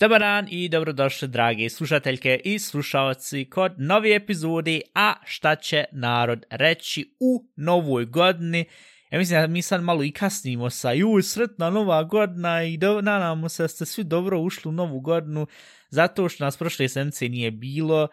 Dobar dan i dobrodošli dragi slušateljke i slušalci kod nove epizode A šta će narod reći u novoj godini. Ja mislim da mi sad malo i kasnimo sa juj, sretna nova godina i do, nadamo se da ste svi dobro ušli u novu godinu zato što nas prošle sedmice nije bilo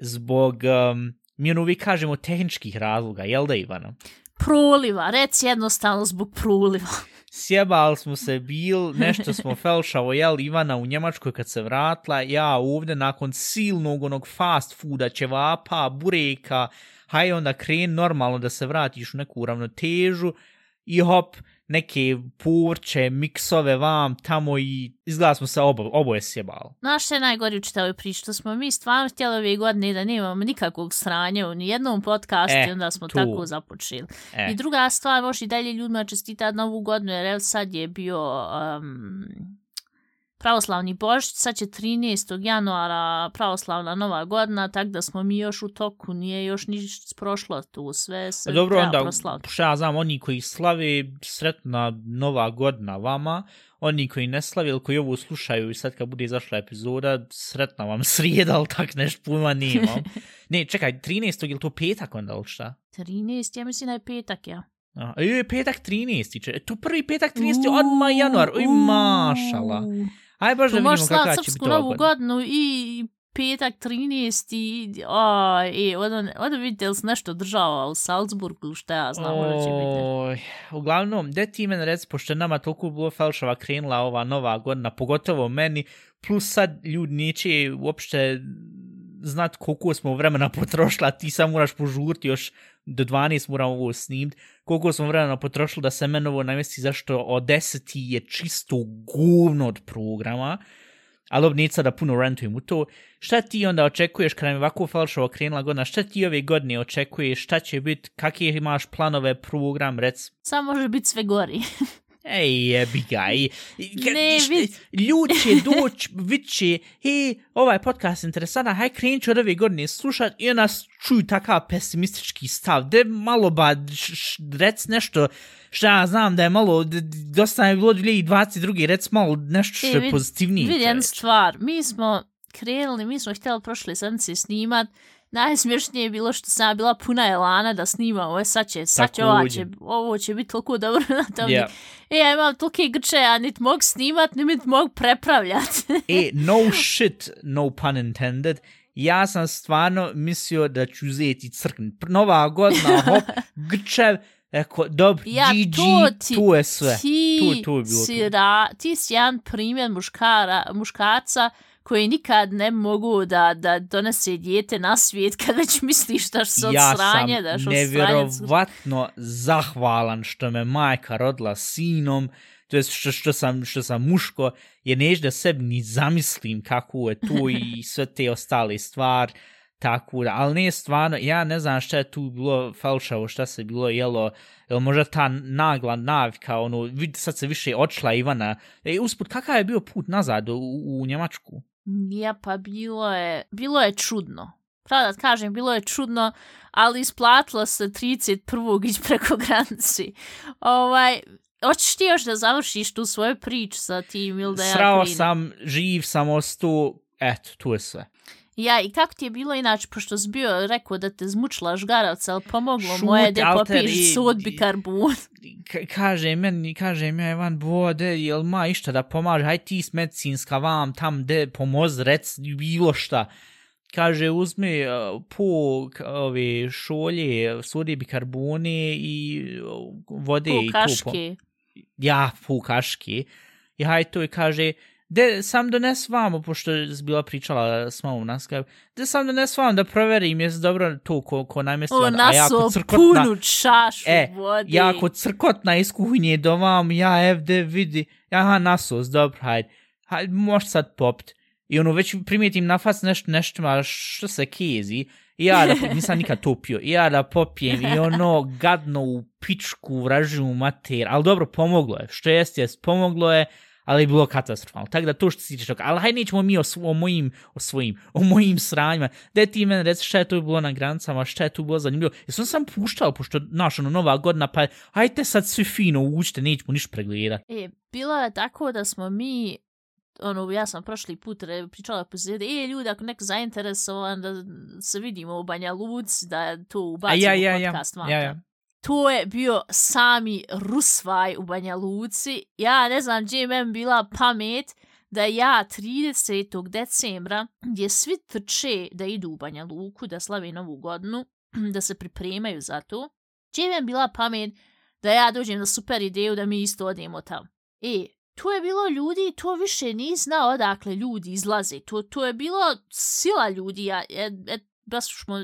zbog, um, mi ono uvijek kažemo tehničkih razloga, jel da Ivana? Pruliva, reci jednostavno zbog pruliva. sjebali smo se bil, nešto smo felšavo jel Ivana u Njemačkoj kad se vratila, ja ovdje nakon silnog onog fast fooda, ćevapa, bureka, haj onda kren normalno da se vratiš u neku ravnotežu i hop, neke porče, miksove vam, tamo i izgleda smo se obo, oboje sjebali. Znaš što je najgori u čitavoj priči? Što smo mi stvarno htjeli ove godine da nemamo nikakvog sranja u nijednom podcastu E, i onda smo tu. tako započeli. E, I druga stvar, možeš i dalje ljudima čestitati novu godinu, jer sad je bio um, pravoslavni božić, sad će 13. januara pravoslavna nova godina, tako da smo mi još u toku, nije još ništa prošlo tu, sve se Dobro, treba onda, proslaviti. šta ja znam, oni koji slave, sretna nova godina vama, oni koji ne slave ili koji ovo slušaju i sad kad bude izašla epizoda, sretna vam srijeda, ali tak nešto pojma nemam. ne, čekaj, 13. ili to petak onda, ili šta? 13. ja mislim da je petak, ja. Aha, e, petak 13. Če, to prvi petak 13. odmah januar, oj mašala. Aj baš da vidimo kakva će biti srpsku ova novu godina. godinu i petak 13. i oj, e, onda, onda vidite li se nešto država u Salzburgu, šta ja znam, možda će biti. Uglavnom, de ti meni reci, pošto je nama toliko bilo felšava krenula ova nova godina, pogotovo meni, plus sad ljudi neće uopšte znat koliko smo vremena potrošila, ti sam moraš požurti još do 12 moram ovo snimit, koliko smo vremena potrošili da se meni ovo namesti, zašto od 10 je čisto govno od programa, ali obnica da puno rentujem u to. Šta ti onda očekuješ kada mi ovako falšovo krenula godina? Šta ti ove godine očekuješ? Šta će biti? Kakve imaš planove, program, rec? Samo može biti sve gori. Ej, jebi ga. i- Ne, vid- Ljudi će doći, vid će, hej, ovaj podcast je interesantan, haj krenut ću od ove godine slušat i onda čuju takav pesimistički stav. De malo ba, rec nešto, šta ja znam da je malo, dosta je bilo 2022. Rec malo nešto što E, je vid- pozitivnije. Čoveče. stvar, mi smo krenuli, mi smo htjeli prošle sedmice snimat, Najsmješnije je bilo što sam bila puna elana da snimam, ovo sad će, sad će, ova će, ovo će biti toliko dobro na tom. Yeah. E, ja imam tolike grče, ja niti mogu snimat, niti mogu prepravljat. E, no shit, no pun intended. Ja sam stvarno mislio da ću uzeti crkni. Nova godina, hop, grčev, eko, dobro, Ja, GG, to ti, tu je sve. Ti, Tu- tu je bilo si to. ra, ti si jedan primjer muškara, muškarca koji nikad ne mogu da, da donese dijete na svijet kad već misliš da se od ja sranje, sam da što od sranje... nevjerovatno zahvalan što me majka rodila sinom, to jest što, što, sam, što sam muško, jer neš da sebi ni zamislim kako je tu i sve te ostale stvari, tako da, ali ne stvarno, ja ne znam šta je tu bilo falšavo, šta se bilo jelo, jel možda ta nagla navika, ono, vidi sad se više odšla Ivana, e, usput, kakav je bio put nazad u, u Njemačku? Ja, pa bilo je, bilo je čudno. Pravo da kažem, bilo je čudno, ali isplatilo se 31. ići preko granice. Ovaj, hoćeš ti još da završiš tu svoju priču sa tim ili da ja Srao sam, živ sam ostao, eto, tu je sve. Ja, i kako ti je bilo inače, pošto si bio rekao da te zmučila žgaravca, ali pomoglo Šuti, moje da i- sod bikarbon. Ka- kaže meni, kaže mi Ivan Bode, jel ma išta da pomaže, haj ti s medicinska vam tam de pomoz, rec bilo šta. Kaže, uzmi uh, po k- ove šolje, sode bikarbone i uh, vode i to. Po, Kaške. ja, po kaške. I haj to i kaže, de sam dones vamo, pošto je bila pričala s mamom na Skype, de sam dones vamo da proverim je dobro to ko, ko namjesti. O, a ja naso kod crkotna- punu čašu E, vode. ja kod crkotna iz kuhinje dovam, ja evde vidi, aha, nasos, dobro, hajde, hajde, možeš sad popt. I ono, već primijetim na fac nešto, nešto, ma što se kezi, i ja da, nisam nikad to pio, i ja da popijem, i ono, gadno u pičku, vražu mater, ali dobro, pomoglo je, što jest, jest, pomoglo je, ali je bilo katastrofalno. Tako da to što si tiče toga. Ali hajde nećemo mi o, svo, o mojim, o svojim, o mojim sranjima. Da ti meni reci šta je to bilo na granicama, šta je to bilo zanimljivo. Ja sam sam puštao, pošto, znaš, ono, nova godina, pa hajde sad svi fino učite, nećemo ništa pregledati. E, bilo je tako da smo mi ono, ja sam prošli put re, pričala po zide, e, ljudi, ako neko zainteresovan da se vidimo u Banja Luc, da to ubacimo ja, ja, u podcast. Ja, ja, ja. To je bio sami Rusvaj u Banja Luci. Ja ne znam gdje je bila pamet da ja 30. decembra, gdje svi trče da idu u Banja Luku, da slave novu godinu, da se pripremaju za to, gdje je bila pamet da ja dođem na super ideju da mi isto odemo tamo. E, tu je bilo ljudi, to više ni znao odakle ljudi izlaze. To, to je bilo sila ljudi. Ja, ja, ja, baš smo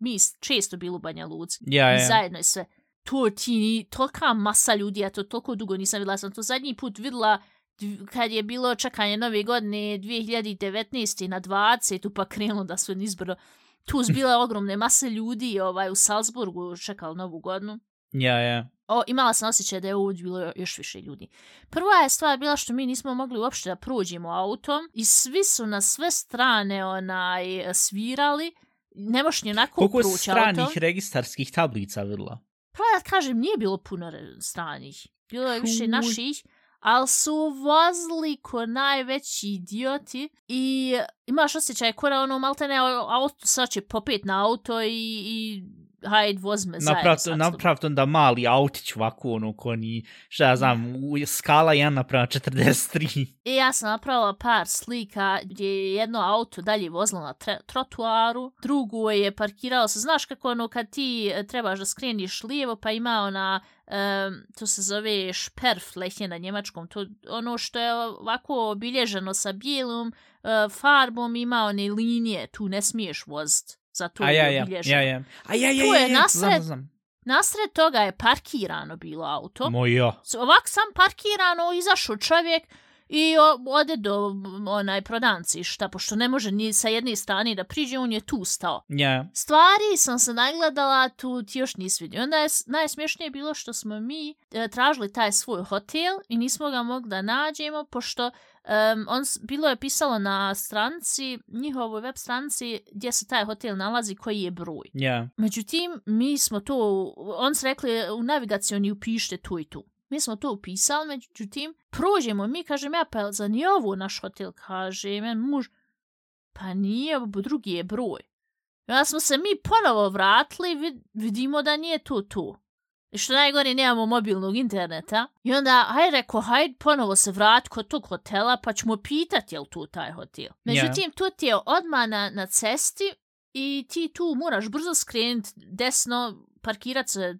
mi često bili u Banja Luci. Ja, ja. Zajedno je sve. To ti ni, tolika masa ljudi, ja to toliko dugo nisam videla. Sam to zadnji put videla kad je bilo čekanje nove godine 2019. na 20. pa krenulo da su nizbrdo. Tu zbila ogromne mase ljudi ovaj, u Salzburgu čekali novu godinu. Ja, ja o, imala sam osjećaj da je ovdje bilo još više ljudi. Prva je stvar bila što mi nismo mogli uopšte da prođemo autom i svi su na sve strane onaj svirali. Ne moš ni onako Koliko proći stranih autom. registarskih tablica videla? Prvo da kažem, nije bilo puno stranih. Bilo je više naših, ali su vozili ko najveći idioti i imaš osjećaj ko da ono maltene auto sad će popet na auto i, i hajde vozme zajedno. Napravit onda mali autić ovako, ono, ko ni, šta ja znam, skala 1 naprava 43. I ja sam napravila par slika gdje je jedno auto dalje vozilo na tre- trotuaru, drugo je parkiralo se, znaš kako ono kad ti e, trebaš da skreniš lijevo pa ima ona, um, to se zove šperflehje na njemačkom, to ono što je ovako obilježeno sa bijelom uh, farbom ima one linije, tu ne smiješ voziti. Zato A je ja, ja, ja, ja. A ja, ja, Tu ja, je ja, nasred- znam, znam. Nasred toga je parkirano bilo auto. Moja. S- ovak sam parkirano, izašao čovjek i o, ode do onaj prodanci šta, pošto ne može ni sa jedne strane da priđe, on je tu stao. Ja. Stvari sam se nagledala, tu ti još nisi vidio. Onda je najsmješnije bilo što smo mi e, tražili taj svoj hotel i nismo ga mogli da nađemo, pošto um, on, bilo je pisalo na stranci, njihovoj web stranci, gdje se taj hotel nalazi, koji je broj. Ja. Međutim, mi smo to, on su rekli u navigacioni upišite tu i tu. Mi smo to upisali, međutim, prođemo mi, kažem ja, pa za nije ovo naš hotel, kaže men muž, pa nije, ovo drugi je broj. I onda smo se mi ponovo vratili, vid, vidimo da nije to tu. I što najgore, nemamo mobilnog interneta. I onda, hajde reko, hajde ponovo se vrat kod tog hotela, pa ćemo pitati je li tu taj hotel. Međutim, tu ti je odmah na, na cesti i ti tu moraš brzo skrenut desno, parkirat se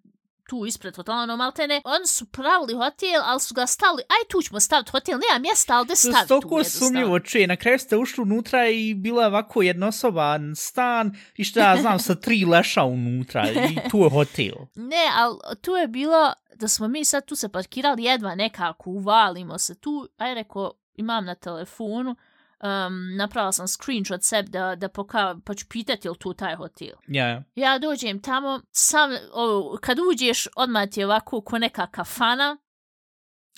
tu ispred hotela, ono maltene. Oni su pravili hotel, ali su ga stavili, aj tu ćemo staviti hotel, nema mjesta, ali gde To staviti tu toliko jednostavno. sumnjivo čuje. Na kraju ste ušli unutra i bila ovako jednosoban stan i šta ja znam sa tri leša unutra i tu je hotel. Ne, ali tu je bilo da smo mi sad tu se parkirali jedva nekako, uvalimo se tu, aj reko, imam na telefonu, um, napravila sam screenshot seb da, da poka, pa ću pitati tu taj hotel. Ja. Ja dođem tamo, sam, o, kad uđeš, odmah ti je ovako ko neka kafana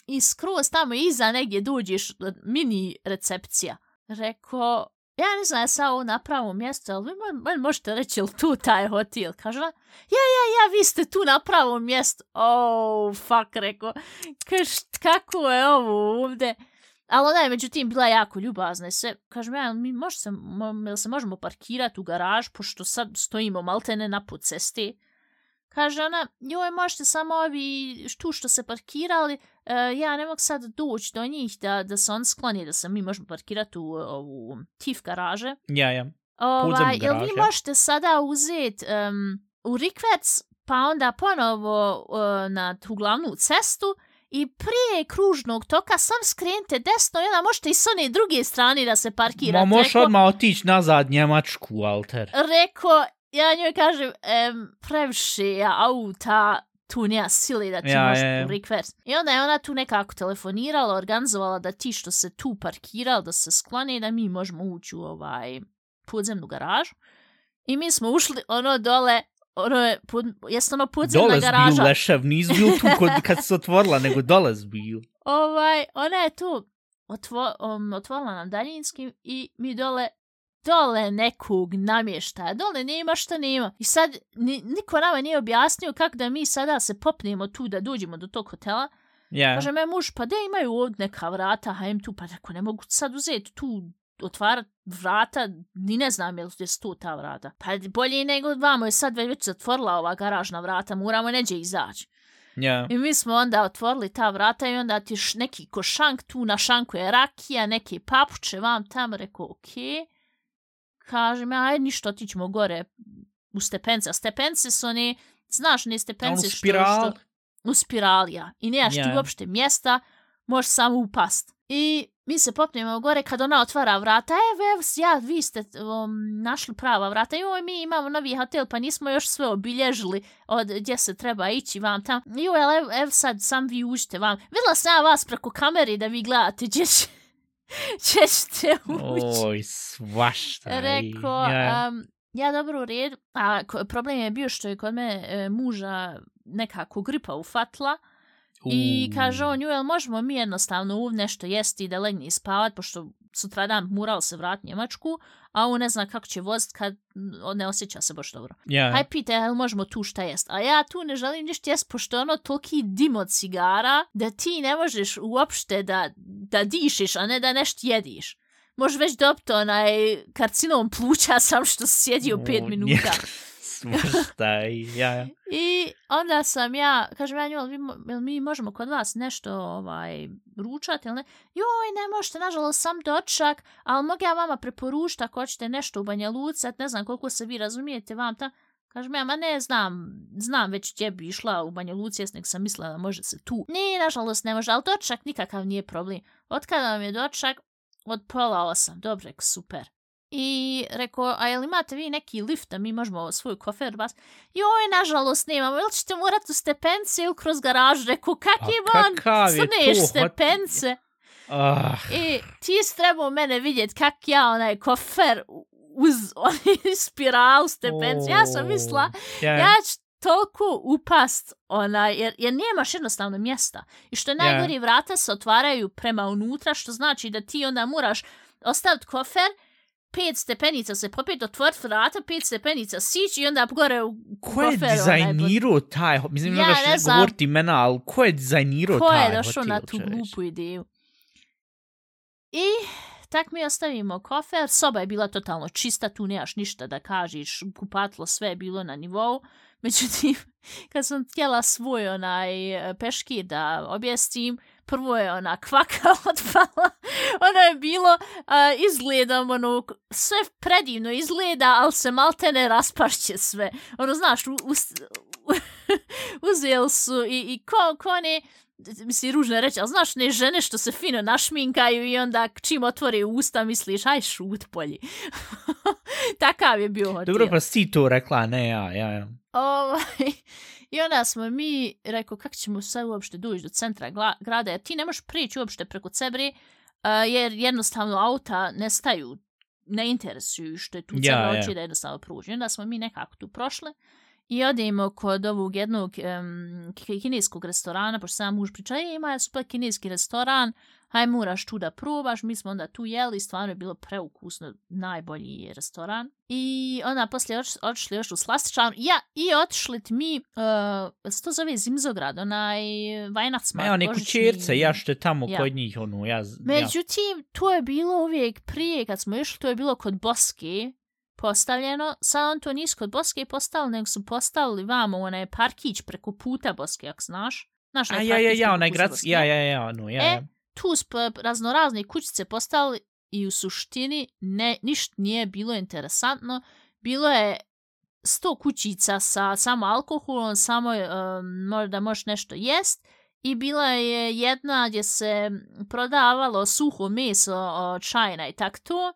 i skroz tamo iza negdje dođeš mini recepcija. Reko, ja ne znam ja sam ovo na pravom mjestu, ali vi meni možete reći li tu taj hotel? Kaže ona, ja, ja, ja, vi ste tu na pravom mjestu. Oh, fuck, reko, kaž, kako je ovo ovdje? Ali ona je međutim bila jako ljubazna i sve. Kažem, ja, mi može se, mo, se možemo parkirati u garaž, pošto sad stojimo maltene na put ceste. Kaže ona, joj, možete samo ovi tu što se parkirali, e, ja ne mogu sad doći do njih da, da se on skloni, da se mi možemo parkirati u ovu tif garaže. Ja, ja. Ovaj, Podzemnu jel vi ja. možete sada uzeti um, u Rikvec, pa onda ponovo uh, na tu glavnu cestu i prije kružnog toka sam skrenite desno i onda možete i s one druge strane da se parkirate. Ma možeš odmah otići nazad Njemačku, Alter. Reko, ja njoj kažem, em, previše je auta, tu nema sile da ti Ja, možeš ja, ja. I onda je ona tu nekako telefonirala, organizovala da ti što se tu parkirali, da se sklone, da mi možemo ući u ovaj podzemnu garažu. I mi smo ušli ono dole, ono je, pod, jeste ono podzemna garaža. zbil lešev, nis bil tu kod, kad se otvorila, nego dole zbil. Ovaj, ona je tu otvo, um, otvorila nam daljinski i mi dole dole nekog namještaja, dole nema šta nema. I sad ni, niko nama nije objasnio kako da mi sada se popnemo tu da dođemo do tog hotela. Yeah. Kaže me muž, pa da imaju ovdje neka vrata, hajem tu, pa tako ne mogu sad uzeti tu otvarat vrata, ni ne znam je li su ta vrata. Pa bolje nego vamo je sad već zatvorila ova garažna vrata, moramo neđe izaći. Yeah. I mi smo onda otvorili ta vrata i onda ti š neki košank tu na šanku je rakija, neke papuče vam tamo, rekao, okej. Okay. Kažem, ajde ništa, otićemo gore u stepence. A stepence su one, znaš, ne stepence što... Spiral. što u spiralija. I nemaš yeah. ti uopšte mjesta, možeš samo upast. I mi se popnemo gore kad ona otvara vrata, evo, evo, ja, vi ste um, našli prava vrata, joj, mi imamo novi hotel, pa nismo još sve obilježili od gdje se treba ići vam tam. Joj, evo, evo sad, sam vi uđite vam. Videla sam ja vas preko kameri da vi gledate gdje će, ćete ući. Oj, svašta. Rekao, yeah. um, ja dobro u redu, a problem je bio što je kod me e, muža nekako gripa ufatla, I kaže on, jel možemo mi jednostavno uv nešto jesti i da legne spavat, pošto sutra dan mural se vrat Njemačku, a on ne zna kako će vozit kad ne osjeća se baš dobro. Yeah. Haj pita, jel možemo tu šta jest? A ja tu ne želim ništa jest, pošto ono toliki dim od cigara, da ti ne možeš uopšte da, da dišiš, a ne da nešto jediš. Možeš već dobiti onaj karcinom pluća sam što sjedio pet minuta. Yeah smrštaj, ja. I onda sam ja, kažem ja nju, mi, mi možemo kod vas nešto ovaj, ručati ili ne? Joj, ne možete, nažalost, sam dočak, ali mogu ja vama preporučiti ako hoćete nešto u Banja Luca, ne znam koliko se vi razumijete vam ta. Kažem ja, ma ne znam, znam već gdje bi išla u Banja Luci, jesnik sam mislila da može se tu. Ne, nažalost, ne može, ali dočak nikakav nije problem. Od kada vam je dočak? Od pola osam. Dobro, super. I rekao, a jel imate vi neki lift da mi možemo svoj kofer bas? Joj, nažalost nemamo, ili ćete morati u stepence ili kroz garaž? Rekao, kak je van, crneš stepence? Uh. I ti si trebao mene vidjet kak ja onaj kofer uz onaj spiral stepence. Oh. Ja sam mislila, yeah. ja ću toliko upast onaj, jer, jer nemaš jednostavno mjesta. I što je najgori, yeah. vrata se otvaraju prema unutra, što znači da ti onda moraš ostaviti kofer pet stepenica se popet otvrt vrata, pet stepenica sići i onda gore u ko je dizajnirao taj, mislim, ja, ne, ne znam govoriti imena, ali ko je dizajnirao taj hotel? Ko je došao na tu glupu ideju? I tak mi ostavimo kofer, soba je bila totalno čista, tu nemaš ništa da kažeš, kupatlo sve je bilo na nivou, međutim, kad sam htjela svoj onaj peškir da objestim, prvo je ona kvaka otpala, ono je bilo uh, izgledam, ono, sve predivno izgleda, ali se malte ne raspašće sve. Ono, znaš, u, u, uzeli su i, i ko, ko ne, misli ružno reći, ali znaš, ne žene što se fino našminkaju i onda čim otvore usta misliš, aj šut polji. Takav je bio hotel. Dobro, pa si to rekla, ne ja, ja, ja. Ovaj, I onda smo mi rekao kako ćemo sve uopšte doći do centra grada, jer ti ne možeš prići uopšte preko Cebri, uh, jer jednostavno auta ne staju, ne interesuju što je tu Cebra, ja, ja. da jednostavno pruži. Onda smo mi nekako tu prošli i odemo kod ovog jednog um, kineskog restorana, pošto sam muž priča, e, ima je super kineski restoran, haj moraš tu da probaš, mi smo onda tu jeli, stvarno je bilo preukusno, najbolji restoran. I onda poslije otišli još u slastičan, ja, i otišli mi, uh, to zove Zimzograd, onaj Vajnacmark. Evo, neku čerce, ja što je tamo ja. kod njih, ono, ja... Međutim, ja. to je bilo uvijek prije, kad smo išli, to je bilo kod Boske, postavljeno, sad on to nisu kod Boske postavili, nego su postavili vamo onaj parkić preko puta Boske, ako znaš. Znaš, A ja, ja, ja, onaj grad, ja, ja, ja, no, ja, e, tu su raznorazne kućice postavili i u suštini ne, ništa nije bilo interesantno. Bilo je sto kućica sa samo alkoholom, samo um, da možeš nešto jest. I bila je jedna gdje se prodavalo suho meso, čajna i tak to.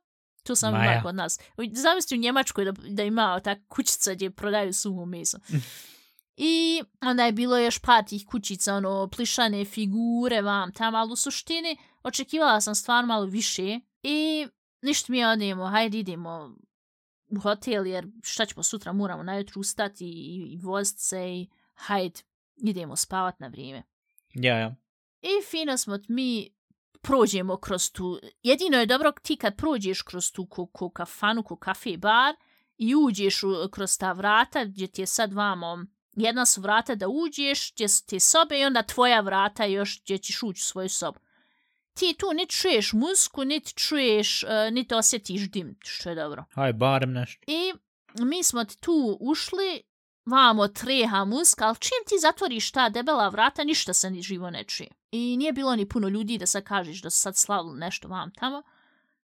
Tu sam ima kod nas. Zamisli u Njemačkoj da, da ima ta kućica gdje prodaju suho meso. I onda je bilo još par tih kućica, ono, plišane figure vam tam, ali u suštini očekivala sam stvarno malo više. I ništa mi odemo, hajde idemo u hotel, jer šta ćemo sutra, moramo najutru ustati i, i voziti se i hajde, idemo spavat na vrijeme. Ja, ja. I fino smo mi prođemo kroz tu, jedino je dobro ti kad prođeš kroz tu ku, ku kafanu, ku kafe bar i uđeš u, kroz ta vrata gdje ti je sad vamo, jedna su vrata da uđeš, gdje su te sobe i onda tvoja vrata još gdje ćeš ući u svoju sobu. Ti tu niti čuješ muziku, niti čuješ, uh, niti osjetiš dim, što je dobro. Aj, barem nešto. I mi smo tu ušli, vamo treha muska, ali čim ti zatvoriš ta debela vrata, ništa se ni živo ne čuje. I nije bilo ni puno ljudi da sad kažeš da sad slavili nešto vam tamo.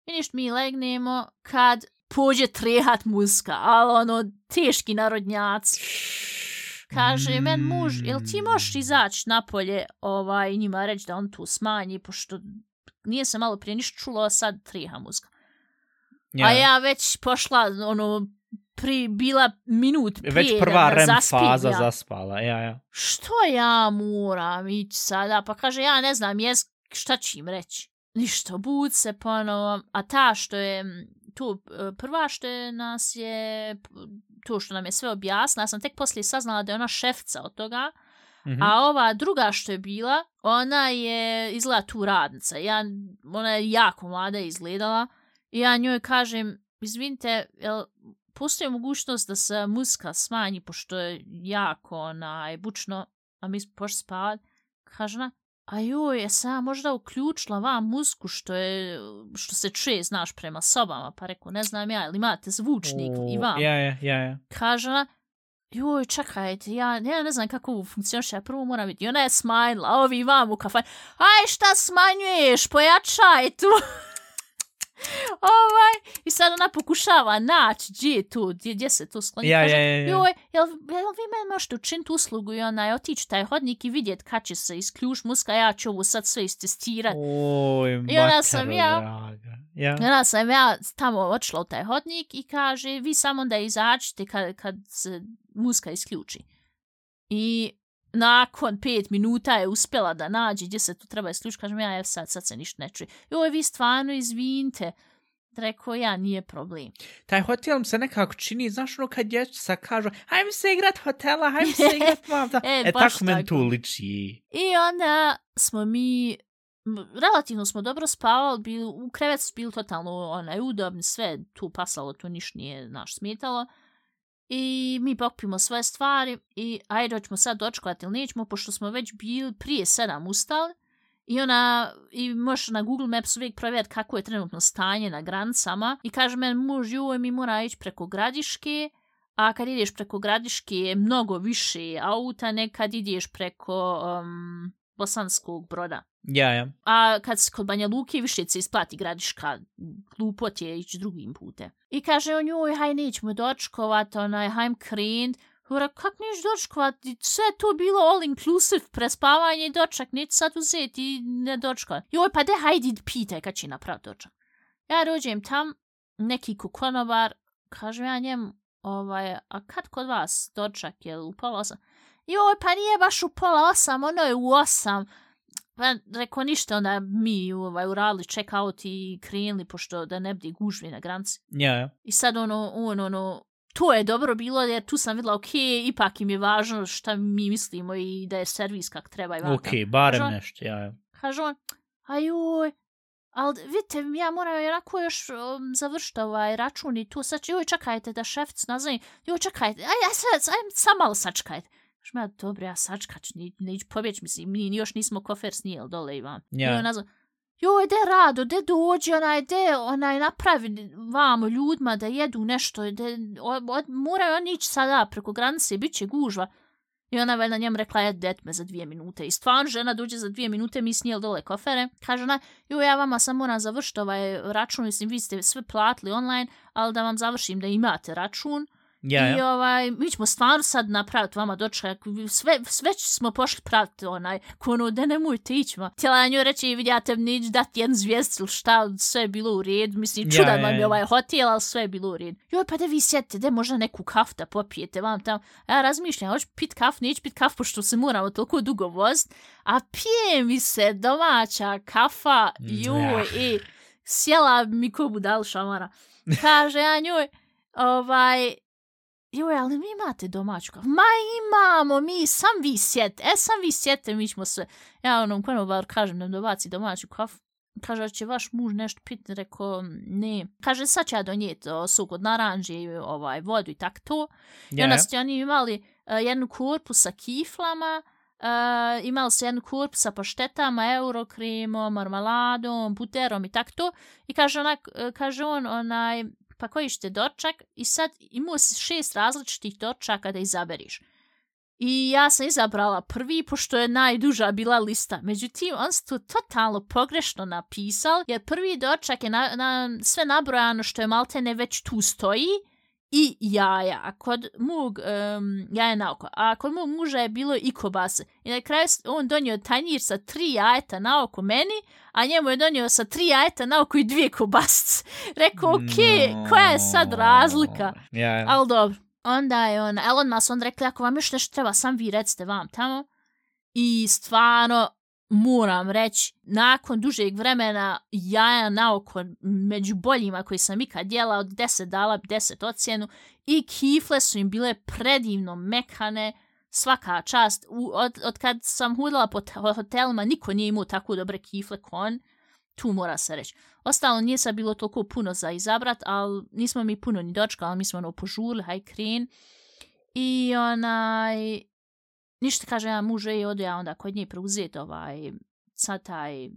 I ništa mi legnemo kad pođe trehat muska, ali ono, teški narodnjac. Kaže, mm. men muž, jel ti možeš izaći napolje ovaj, njima reći da on tu smanji, pošto nije se malo prije ništa čulo, a sad triha muska. Yeah. A ja već pošla, ono, pri, bila minut prije Već prva da rem zaspim, faza ja. zaspala, ja, ja. Što ja moram ići sada? Pa kaže, ja ne znam, jes, šta ću im reći? Ništa, bud se ponovo. A ta što je, tu prva što je nas je, to što nam je sve objasnila, ja sam tek poslije saznala da je ona šefca od toga, Mm -hmm. A ova druga što je bila, ona je izgleda tu radnica. Ja, ona je jako mlada izgledala. I ja njoj kažem, izvinite, jel postoji mogućnost da se muzika smanji, pošto je jako onaj, bučno, a mi smo pošli spavat. Kaže ona, a joj, je sam možda uključila vam muziku što je, što se čuje, znaš, prema sobama, pa rekao, ne znam ja, ili imate zvučnik O, i vam. Ja, ja, ja, ja. Kaže ona, joj, čekajte, ja, ja ne znam kako ovo funkcioniše, ja prvo moram vidjeti. I ona je smajla, a ovi vam u kafan, aj šta smanjuješ, pojačaj tu. Ovaj, i sad ona pokušava naći gdje je tu, gdje, gdje se to skloni. Ja, Kaže, ja, ja, ja. Joj, jel, jel vi meni možete učiniti uslugu i ona je otići taj hodnik i vidjeti kad će se isključ muska, ja ću ovo sad sve istestirati. Oj, I onda sam ja- draga. Ja. I onda sam ja tamo otišla u taj hodnik i kaže, vi samo da izađete kad, kad se muska isključi. I nakon pet minuta je uspjela da nađe gdje se tu treba isključiti. Kažem, ja, evo sad, sad se ništa ne čuje. Joj, vi stvarno izvinite. Rekao, ja, nije problem. Taj hotel mi se nekako čini, znaš ono kad dječica kažu, hajmo se igrat hotela, hajmo se igrat mamta. E, e, tako meni tu tako. liči. I onda smo mi relativno smo dobro spavali, bili, u krevetu bili totalno onaj, udobni, sve tu pasalo, tu niš nije naš smetalo. I mi pokupimo svoje stvari i ajde, hoćemo sad dočekati ili nećemo, pošto smo već bili prije sedam ustali. I ona, i možeš na Google Maps uvijek provjeriti kako je trenutno stanje na granicama. I kaže meni muž, joj, mi mora ići preko gradiške, a kad ideš preko gradiške je mnogo više auta nekad ideš preko um, Bosanskog broda. Ja, ja. A kad si kod Banja Luke, više se isplati gradiška, glupot je ići drugim putem. I kaže on, joj, haj, nećemo dočkovat, onaj, hajm krend. Hora, kak neš dočkovat? Sve to bilo all inclusive, prespavanje i dočak, neće sad uzeti i ne dočkovat. Joj, pa de, hajdi, pitaj kad će napraviti dočak. Ja dođem tam, neki kukonovar, kažem ja njemu, ovaj, a kad kod vas dočak, je li u pola osam? Joj, pa nije baš u pola osam, ono je u osam. Pa rekao ništa, onda mi ovaj, uradili check out i krenuli, pošto da ne bdi gužvi na granici. Ja, ja. I sad ono, on, ono, to je dobro bilo, jer tu sam videla, ok, ipak im je važno šta mi mislimo i da je servis kak treba i vaka. Ok, barem Kaže on- nešto, ja, ja. Kaže on, a joj, ali vidite, ja moram onako još um, završiti ovaj račun i tu sad, joj, čekajte da šefic nazove, joj, čekajte, aj, aj, sad, aj, sam malo sačekajte. Kažem ja, dobro, ja sačkat ću, ne, neću pobjeć, mislim, mi još nismo kofer snijeli dole i vam. Ja. I on nazva, joj, de rado, de dođi, onaj, de, onaj, napravi vamo ljudima da jedu nešto, de, moraju oni ići sada preko granice, bit će gužva. I ona valjda njemu rekla, je, det me za dvije minute. I stvarno, žena dođe za dvije minute, mi snijeli dole kofere. Kaže ona, joj, ja vama sam moram završiti ovaj račun, mislim, vi ste sve platili online, ali da vam završim da imate račun. Ja, I ja. ovaj, mi ćemo stvarno sad napraviti vama dočekak. Sve, sve smo pošli praviti onaj, ko ono, da nemojte ići ma. Htjela ja njoj reći, vidi, ja te neću dati jednu zvijezdu ili šta, sve je bilo u redu. Mislim, Ja, čudan ja, vam je ja. ovaj hotel, ali sve je bilo u redu. Joj, pa da vi sjedite, da možda neku kafu da popijete vam tam. Ja razmišljam, hoću pit kafu, neću pit kafu, pošto se moramo toliko dugo voziti. A pije mi se domaća kafa, joj, i sjela mi ko budal šamara. Kaže ja njoj, ovaj, joj, ali vi imate domaću kafu? Ma imamo, mi, sam vi sjete, e, sam vi sjete, mi ćemo sve. Ja onom konobaru kažem da mi dobaci domaću kafu. kaže, će vaš muž nešto piti, rekao, ne. Kaže, sad će ja donijeti suk od naranđe i ovaj, vodu i tak to. I Ja, onda ste oni imali uh, jednu kurpu sa kiflama, uh, imali su jednu kurpu sa paštetama, eurokremom, marmaladom, buterom i tak to. I kaže, onak, uh, kaže on, onaj, pa koji ćete dočak? I sad imao si šest različitih dočaka da izaberiš. I ja sam izabrala prvi, pošto je najduža bila lista. Međutim, on se to totalno pogrešno napisal, jer prvi dočak je na, na, sve nabrojano što je maltene već tu stoji i jaja. A kod mog, um, jaja na oko. A kod mog muža je bilo i kobase. I na kraju on donio tanjir sa tri jajeta na oko meni, a njemu je donio sa tri jajeta na oko i dvije kobasice. Rekao, okej, koja je sad razlika? Ja, ja. Ali dobro. Onda je on, Elon Musk on rekli, ako vam još nešto treba, sam vi recite vam tamo. I stvarno, moram reći, nakon dužeg vremena, jaja na oko među boljima koji sam ikad jela, od 10 dala 10 ocjenu. I kifle su im bile predivno mekane, svaka čast. U, od, od kad sam hudala po hotelima, niko nije imao tako dobre kifle kon. Tu mora se reći. Ostalo nije sad bilo toliko puno za izabrat, ali nismo mi puno ni dočkali, mi smo ono požurili, haj kren. I onaj, ništa kaže ja muže i ode ja onda kod nje preuzeti ovaj, sad taj mm,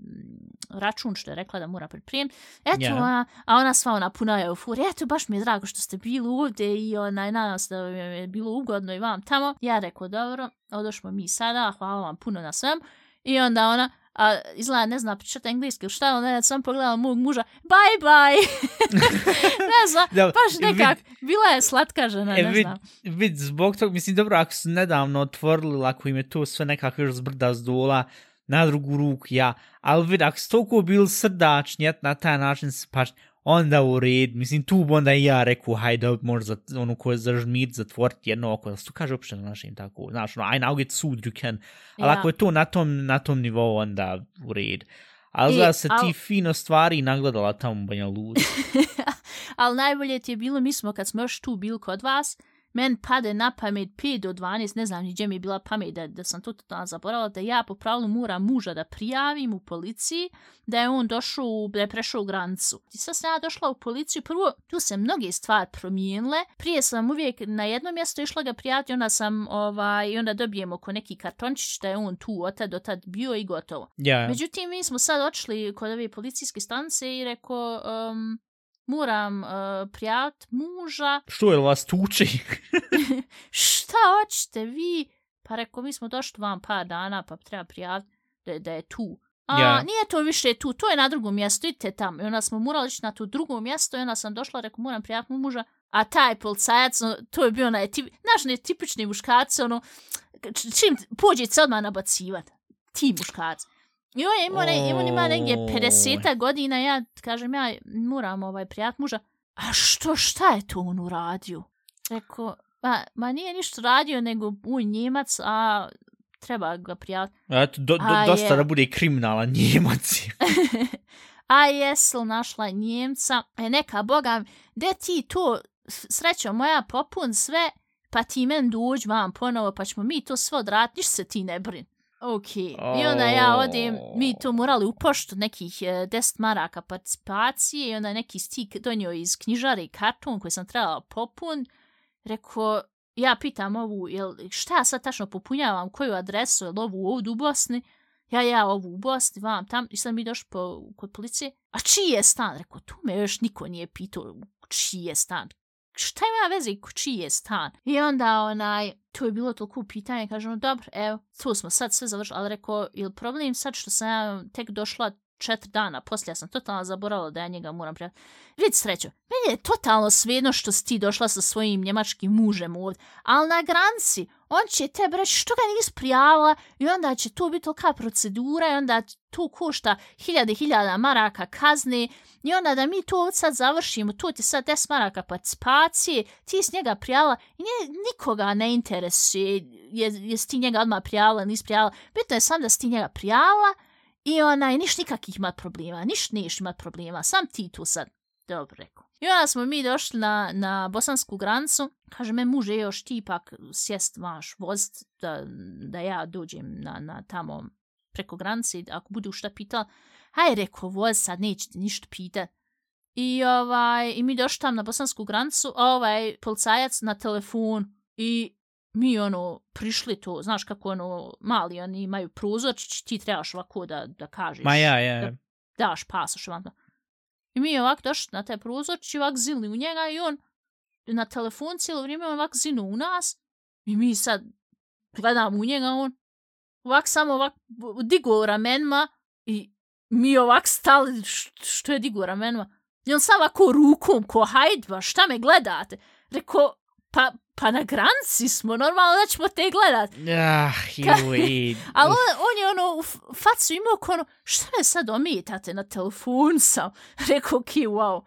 račun što je rekla da mora pripremiti. Eto, Ja. ona, a ona sva ona puna je euforija, eto, baš mi je drago što ste bili ovdje i onaj, nadam se da vam je bilo ugodno i vam tamo. Ja rekao, dobro, odošmo mi sada, hvala vam puno na svem. I onda ona, a izgleda ne zna pričati engleski, šta ona, ja sam pogledala mog muža, bye bye. ne znam, Da, baš vid- nekak, bila je slatka žena, E, ne vid, znam. vid, zbog tog, mislim, dobro, ako su nedavno otvorili, ako im je to sve nekako još zbrda zdola, na drugu ruku, ja, ali vid, ako su toliko bili srdačni, na taj način se onda u red, mislim, tu bi onda i ja rekao, hajde, možda ono ko je zažmit, zatvoriti jedno oko, jel se to kaže uopšte na našem tako, znaš, ono, I now get sued, you can, ali Ja. ako je to na tom, na tom nivou, onda u red. Ali I- da se al- ti fino stvari nagledala tamo u Banja Luci. Ali najbolje ti je bilo, mi smo kad smo još tu bili kod vas, men pade na pamet 5 do 12, ne znam ni gdje mi je bila pamet da, da sam to totalno zaboravila, da ja po pravilu moram muža da prijavim u policiji, da je on došao, da je prešao u granicu. I sad sam ja došla u policiju, prvo, tu se mnoge stvari promijenile, prije sam uvijek na jedno mjesto išla ga prijaviti, onda sam, ovaj, onda dobijemo ko neki kartončić da je on tu od tad tad bio i gotovo. Ja, Međutim, mi smo sad otišli kod ove policijske stanice i rekao, um, moram uh, prijaviti muža, što je vas tuči? šta hoćete vi? Pa rekao, mi smo došli vam par dana, pa treba prijaviti da, da je tu. A, Ja. nije to više tu, to je na drugom mjestu, idite tamo. I onda smo morali ići na to drugo mjesto i onda sam došla, rekao, moram prijaviti mu muža. A taj policajac, ono, to je bio onaj, tip, znaš, ne tipični muškarci, ono, čim pođe se odmah nabacivat. Ti muškarci. I on je imao, ne, on ima negdje Oj. 50 godina, ja kažem, ja moram ovaj prijat muža. A što, šta je to on uradio? Rekao, ma, ma nije ništa radio, nego on njemac, a treba ga prijaviti. Eto, do, do, A, dosta je. da bude kriminalan Njemac. a jesel našla Njemca, e neka boga, gde ti to, s- srećo moja, popun sve, pa ti men dođ vam ponovo, pa ćemo mi to sve odraditi, ništa se ti ne brin. Ok, i onda ja odem, mi to morali u poštu nekih e, 10 maraka participacije i onda neki stik donio iz knjižare i karton koji sam trebala popun. Rekao, ja pitam ovu, jel, šta ja sad tačno popunjavam, koju adresu, jel ovu ovdje u Bosni? Ja, ja, ovu u Bosni, vam tam, i sad mi došli po, kod policije. A čiji je stan? Rekao, tu me još niko nije pitao čiji je stan. Šta ima veze i čiji je stan? I onda onaj, to je bilo toliko pitanje, kažemo, dobro, evo, tu smo sad sve završili, ali rekao, ili problem sad što sam ja tek došla četiri dana, poslije ja sam totalno zaboravila da ja njega moram prijaviti. Vid sreću, meni je totalno svejedno što si ti došla sa svojim njemačkim mužem ovdje, ali na granici, on će te reći što ga nisi prijavila i onda će to biti tolika procedura i onda to košta hiljade i hiljada maraka kazne i onda da mi to sad završimo, to ti sad 10 maraka participacije, ti s njega prijavila i nije, nikoga ne interesuje je, jesi ti njega odmah prijavila, nisi prijavila. Bitno je sam da si ti njega prijavila i onaj, niš nikakih mat problema, niš neš imat problema, sam ti tu sad. Dobro rekao. I onda smo mi došli na, na bosansku granicu. Kaže, me muže još ti ipak sjest vaš voz da, da ja dođem na, na tamo preko granice, ako budu šta pitala. Aj, rekao, voz sad, nećete ništa pita. I, ovaj, I mi došli tam na bosansku granicu, ovaj policajac na telefon i mi ono prišli tu, znaš kako ono mali oni imaju pruzorčić, ti trebaš ovako da, da kažeš. Ma ja, ja. Da daš pasoš vam. I mi ovako došli na taj pruzorčić i ovako zili u njega i on na telefon cijelo vrijeme ovako zinu u nas i mi sad gledamo u njega on ovako samo ovako digo ramenima i mi ovako stali što je digo ramenima I on sam ovako rukom, ko hajdba, šta me gledate? Reko, pa, pa na granci smo, normalno da ćemo te gledat. Ah, juj. Ali on, on je ono, u facu imao ko ono, šta me sad omijetate na telefon sam? Rekao, ki, wow.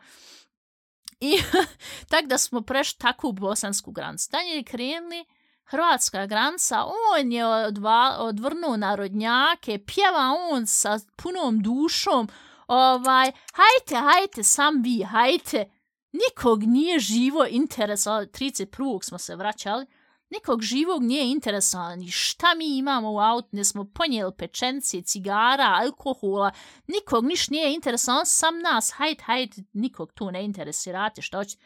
I tak da smo prešli tako u bosansku grancu. Dalje je krenuli, Hrvatska granca, on je odva, odvrnuo narodnjake, pjeva on sa punom dušom, ovaj, hajte, hajte, sam vi, hajte. Nikog nije živo interesovalo, 31. smo se vraćali, nikog živog nije interesovalo ni šta mi imamo u autu, ne smo ponijeli pečenci, cigara, alkohola, nikog niš nije interesovalo, sam nas, hajde, hajde, nikog tu ne interesirate, što hoće.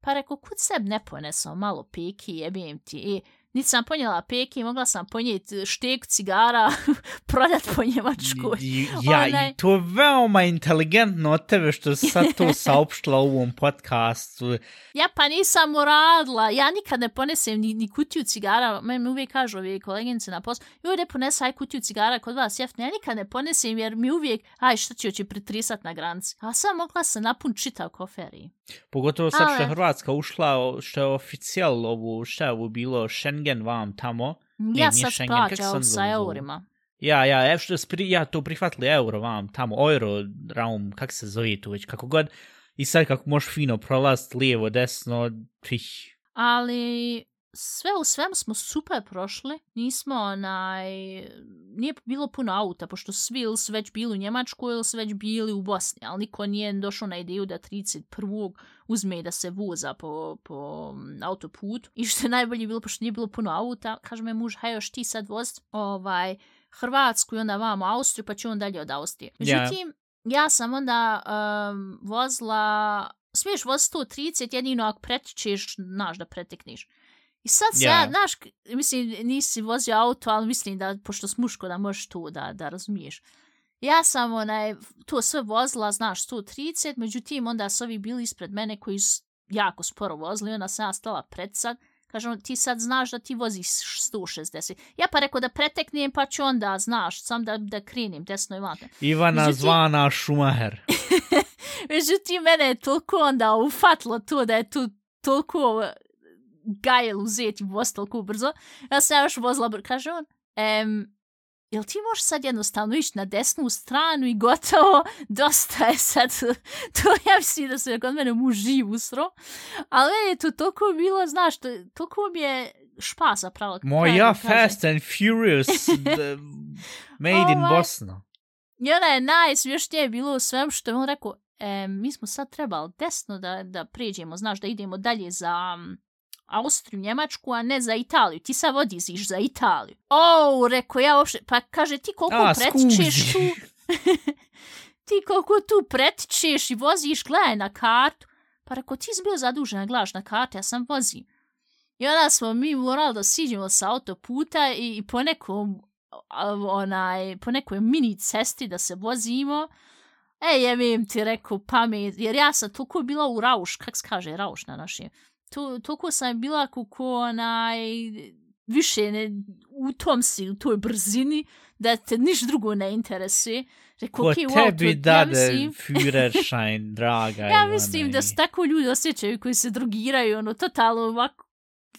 Pa reko, kud seb ne ponesao malo peki, jebim ti, i niti sam ponijela peki, mogla sam ponijeti štek cigara, prodat po Njemačkoj. Ja, Onaj... to je veoma inteligentno od tebe što si sad to saopštila u ovom podcastu. Ja pa nisam uradila, ja nikad ne ponesem ni, ni kutiju cigara, me uvijek kažu ove koleginice na poslu, i ovdje ponesa aj kutiju cigara kod vas jeftno, ja nikad ne ponesem jer mi uvijek, aj što će oći pritrisat na granci. A sam mogla se napun čitav koferi. Pogotovo sad što je Hrvatska ušla, što je oficijal ovu, što je ovo bilo, Schengen vam tamo. Ja sad plaćao sa eurima. Ja, ja, evo što spri, ja to prihvatili euro vam tamo, euro, raum, kak se zove tu već, kako god. I sad kako možeš fino prolast lijevo, desno, tih. Ali sve u svemu smo super prošli. Nismo onaj... Nije bilo puno auta, pošto svi ili su već bili u Njemačku ili su već bili u Bosni, ali niko nije došao na ideju da 31. uzme da se voza po, po autoputu. I što je najbolje bilo, pošto nije bilo puno auta, kaže me muž, haj još ti sad voz ovaj, Hrvatsku i onda vamo Austriju, pa ću on dalje od Austrije. Međutim, yeah. ja sam onda um, vozila... Smiješ voz 130, jedino ako pretičeš, znaš da pretekneš. I sad se, yeah. znaš, mislim, nisi vozio auto, ali mislim da, pošto smuško, da možeš tu da, da razumiješ. Ja sam onaj, to sve vozila, znaš, 130, međutim, onda su ovi bili ispred mene koji su jako sporo vozili, onda sam ja stala pred sad, kažem, ti sad znaš da ti voziš 160. Ja pa rekao da preteknem, pa ću onda, znaš, sam da, da krenim desno i vata. Ivana međutim, zvana Šumaher. međutim, mene je toliko onda ufatlo to da je tu toliko gajel uzeti voz toliko brzo. Ja sam još vozila brzo. Kaže on, em, jel ti možeš sad jednostavno ići na desnu stranu i gotovo, dosta je sad, to ja mislim da se kod mene muž živ usro, ali je to toliko bilo, znaš, to, toliko mi je špasa pravo. Moja Fast and Furious the, made in ovaj, Bosna. I ona je najsmješnije bilo u svem što je on rekao, e, mi smo sad trebali desno da, da pređemo, znaš, da idemo dalje za Austriju, Njemačku, a ne za Italiju. Ti sad vodiziš za Italiju. O, oh, rekao ja uopšte, pa kaže ti koliko a, pretičeš tu... ti koliko tu pretičeš i voziš, gledaj na kartu. Pa rekao, ti si bio zadužen, gledaš na kartu, ja sam vozim. I onda smo mi morali da siđemo sa autoputa i, i po nekom onaj, po nekoj mini cesti da se vozimo. E, jevim ti rekao pamet, jer ja sam toliko bila u rauš, kak se kaže rauš na našem, to, toliko sam bila kako onaj, više ne, u tom si, u toj brzini, da te niš drugo ne interesuje. Rekao, Ko okay, tebi wow, to, dade ja mislim, Führerschein, draga. ja mislim da se tako ljudi osjećaju koji se drogiraju, ono, totalno ovako,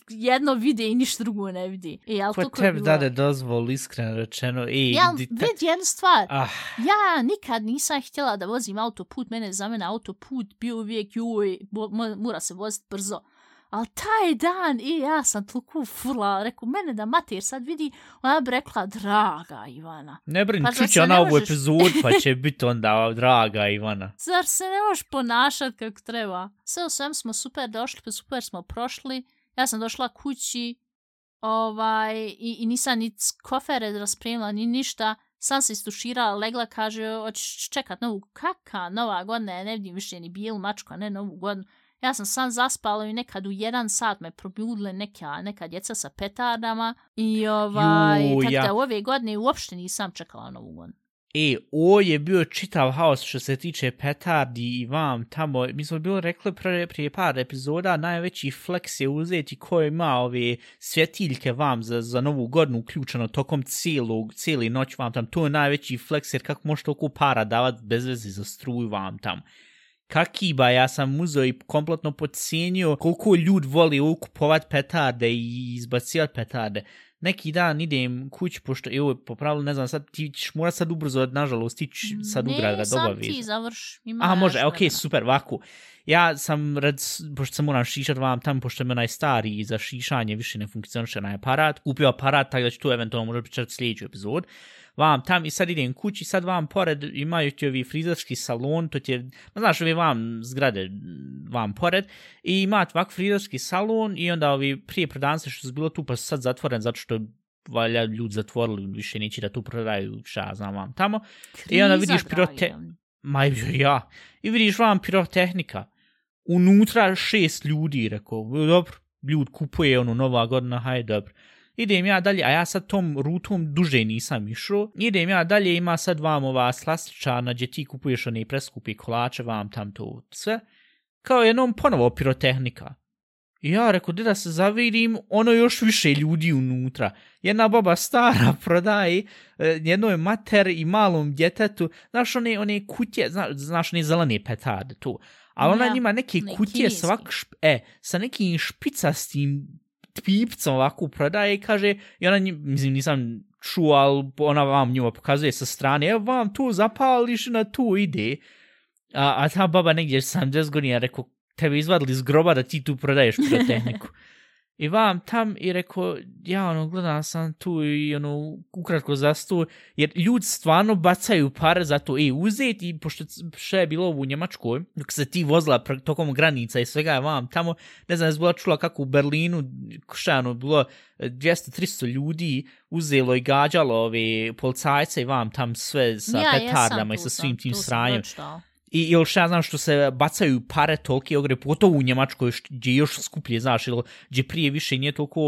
jedno vide i ništa drugo ne vidi. E, ali Ko tebi bilo... dade dozvol, iskreno rečeno. E, ja, di, ta... vidi jednu stvar. Ah. Ja nikad nisam htjela da vozim autoput, mene za mene autoput bio uvijek, joj, mora se voziti brzo. Ali taj dan, i ja sam toliko furla, reku, mene da mater sad vidi, ona bi rekla, draga Ivana. Ne brini, pa čuće ona ovu možeš... epizod, pa će biti onda draga Ivana. Zar se ne možeš ponašat kako treba? Sve u svem smo super došli, pa super smo prošli. Ja sam došla kući, ovaj, i, i nisam ni kofere raspremila, ni ništa. sam se istuširala, legla, kaže, hoćeš čekat novu, kaka, nova godina, ne vidim više ni bijelu mačku, a ne novu godinu. Ja sam sam zaspala i nekad u jedan sat me probudile neka, neka djeca sa petardama i ovaj, Ju, tako ja. da u ove godine uopšte nisam čekala novu godinu. E, ovo je bio čitav haos što se tiče petardi i vam tamo. Mi smo bilo rekli prije, prije par epizoda, najveći flex je uzeti ko ima ove svjetiljke vam za, za novu godinu uključeno tokom cijelog, cijeli noć vam tam. To je najveći flex jer kako možete toliko para davati bez veze za struju vam tam. Kakiba, ja sam uzeo i kompletno podcijenio koliko ljud voli kupovat petarde i izbacivati petarde neki dan idem kući, pošto, evo, popravilo, ne znam, sad ti ćeš morat sad ubrzo, nažalost, ti ćeš sad Ne, da sam dobaviš. ti završ. Ima Aha, može, još ok, vremena. super, vaku. Ja sam, red, pošto se moram šišat vam tamo, pošto je onaj stari za šišanje više ne funkcioniše na aparat, kupio aparat, tako da ću tu eventualno možda pričati sljedeću epizod. Vam tam i sad idem kući, sad vam pored imaju ti ovi frizerski salon, to ti je, ma znaš, ovi vam zgrade vam pored, i imate ovak frizerski salon i onda ovi prije prodavnice što su bilo tu pa sad zatvoren zato što valja ljudi zatvorili, više neće da tu prodaju, šta znam vam tamo. I onda Kriza, vidiš pirote-. Ma ja. I vidiš vam pirotehnika. Unutra šest ljudi, rekao. Dobro, ljud kupuje ono nova godina, hajde dobro. Idem ja dalje, a ja sad tom rutom duže nisam išao. Idem ja dalje, ima sad vam ova slastičarna gdje ti kupuješ one preskupi kolače, vam tam to sve. Kao jednom ponovo pirotehnika. I ja rekao, da se zavirim, ono još više ljudi unutra. Jedna baba stara prodaje e, jednoj mater i malom djetetu, znaš one, one kutje, zna, znaš one zelene petarde tu. Ali ona Ja, njima neke ovak, šp, e, sa nekim špicastim pipcom ovako prodaje i kaže, i ona mislim nisam čuo, ali ona vam njima pokazuje sa strane, evo vam tu zapališ na tu ide. A, a ta baba negdje 70 godina rekao, tebe izvadili iz groba da ti tu prodaješ pirotehniku. I vam tam i rekao, ja ono, gledam sam tu i ono, ukratko zastu, jer ljudi stvarno bacaju pare za to, e, uzeti, pošto što je bilo u Njemačkoj, dok se ti vozila tokom granica i svega vam tamo, ne znam, jesi bila čula kako u Berlinu, šta je ono, bilo e, 200-300 ljudi uzelo i gađalo ove policajce i vam tam sve sa Ja, petardama i sa svim tim tu sam sranjem. I jel šta ja znam što se bacaju pare tolike ogre, pogotovo u Njemačkoj, gdje je još skuplje, znaš, ili gdje prije više nije toliko,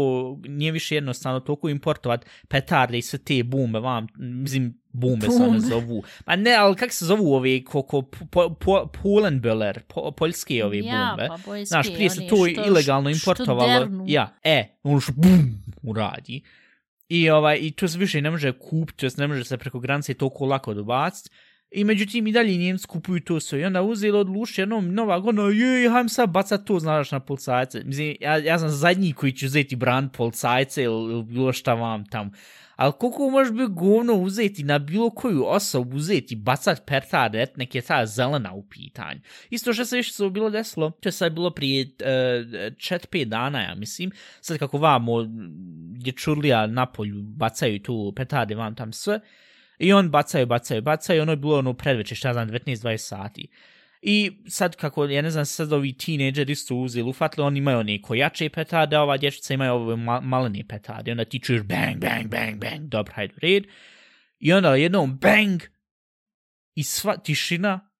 nije više jednostavno toliko importovat petarde i sve te bombe, vam, mislim, bombe se one zovu. Pa ne, ali kak se zovu ove, ko, po, po, Polenböller, po, poljske ove ja, bombe. pa bojske, Znaš, prije se to što- ilegalno što importovalo. dernu. Ja, e, ono što bum, uradi. I, ovaj, I to se više ne može kupiti, to jest ne može se preko granice toliko lako dobaciti. I međutim i dalje Njemci kupuju to sve. I onda uzeli odluči jednom nova godina, jej, hajdem sad bacat to, znaš, na policajce. Mislim, ja, ja sam zadnji koji će uzeti brand policajce ili, ili bilo šta vam tamo. Ali koliko možeš bi govno uzeti na bilo koju osobu uzeti, bacat petarde, nek je ta zelena u pitanju. Isto što se više se bilo desilo, to je sad bilo prije eh, uh, 4-5 dana, ja mislim, sad kako vamo mm, gdje čurlija napolju bacaju tu petarde vam tam sve, i on bacaju, bacaju, bacaju, ono je bilo ono predveče, šta znam, 19-20 sati. I sad kako, ja ne znam, sad ovi tineđeri su uzeli, ufatili, oni imaju one kojače petarde, a ova dječica imaju ove ma malene petarde, I onda ti čuješ bang, bang, bang, bang, dobro, hajde, red. I onda jednom bang, i sva tišina,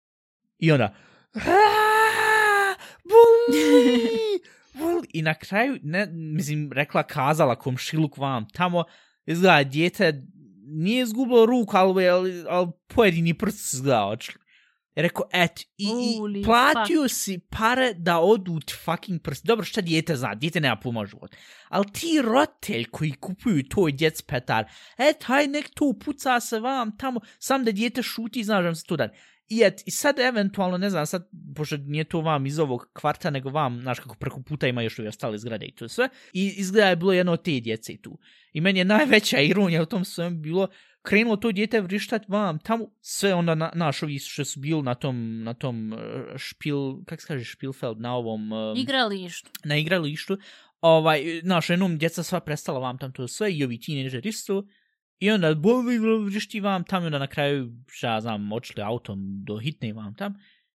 i onda, "Aaaa, boli, boli. I na kraju, ne, mislim, rekla, kazala komšiluk vam tamo, izgleda, djete nije izgubilo ruku, ali, ali, ali pojedini prst odšli. I rekao, et, i, i platio si pare da odu ti fucking prst. Dobro, šta dijete zna, dijete nema pojma o životu. Ali ti roditelj koji kupuju tvoj djec petar, et, haj nek to puca se vam tamo, sam da dijete šuti, znaš vam se to dan. I, et, I sad eventualno, ne znam, sad, pošto nije to vam iz ovog kvarta, nego vam, znaš kako preko puta ima još i ostale zgrade i to sve, i izgleda je bilo jedno od te djece tu. I meni je najveća ironija u tom svem bilo, krenulo to dijete vrištat vam tamo, sve onda na, naš ovi što su bili na tom, na tom eh, špil, kak se kaže špilfeld, na ovom... Um, Igralištu. na igralištu, ovaj, znaš, jednom djeca sva prestala vam tam to sve i ovi tineđeri isto, i onda vrišti vam tam i onda na kraju, šta ja znam, odšli autom do hitne vam tam,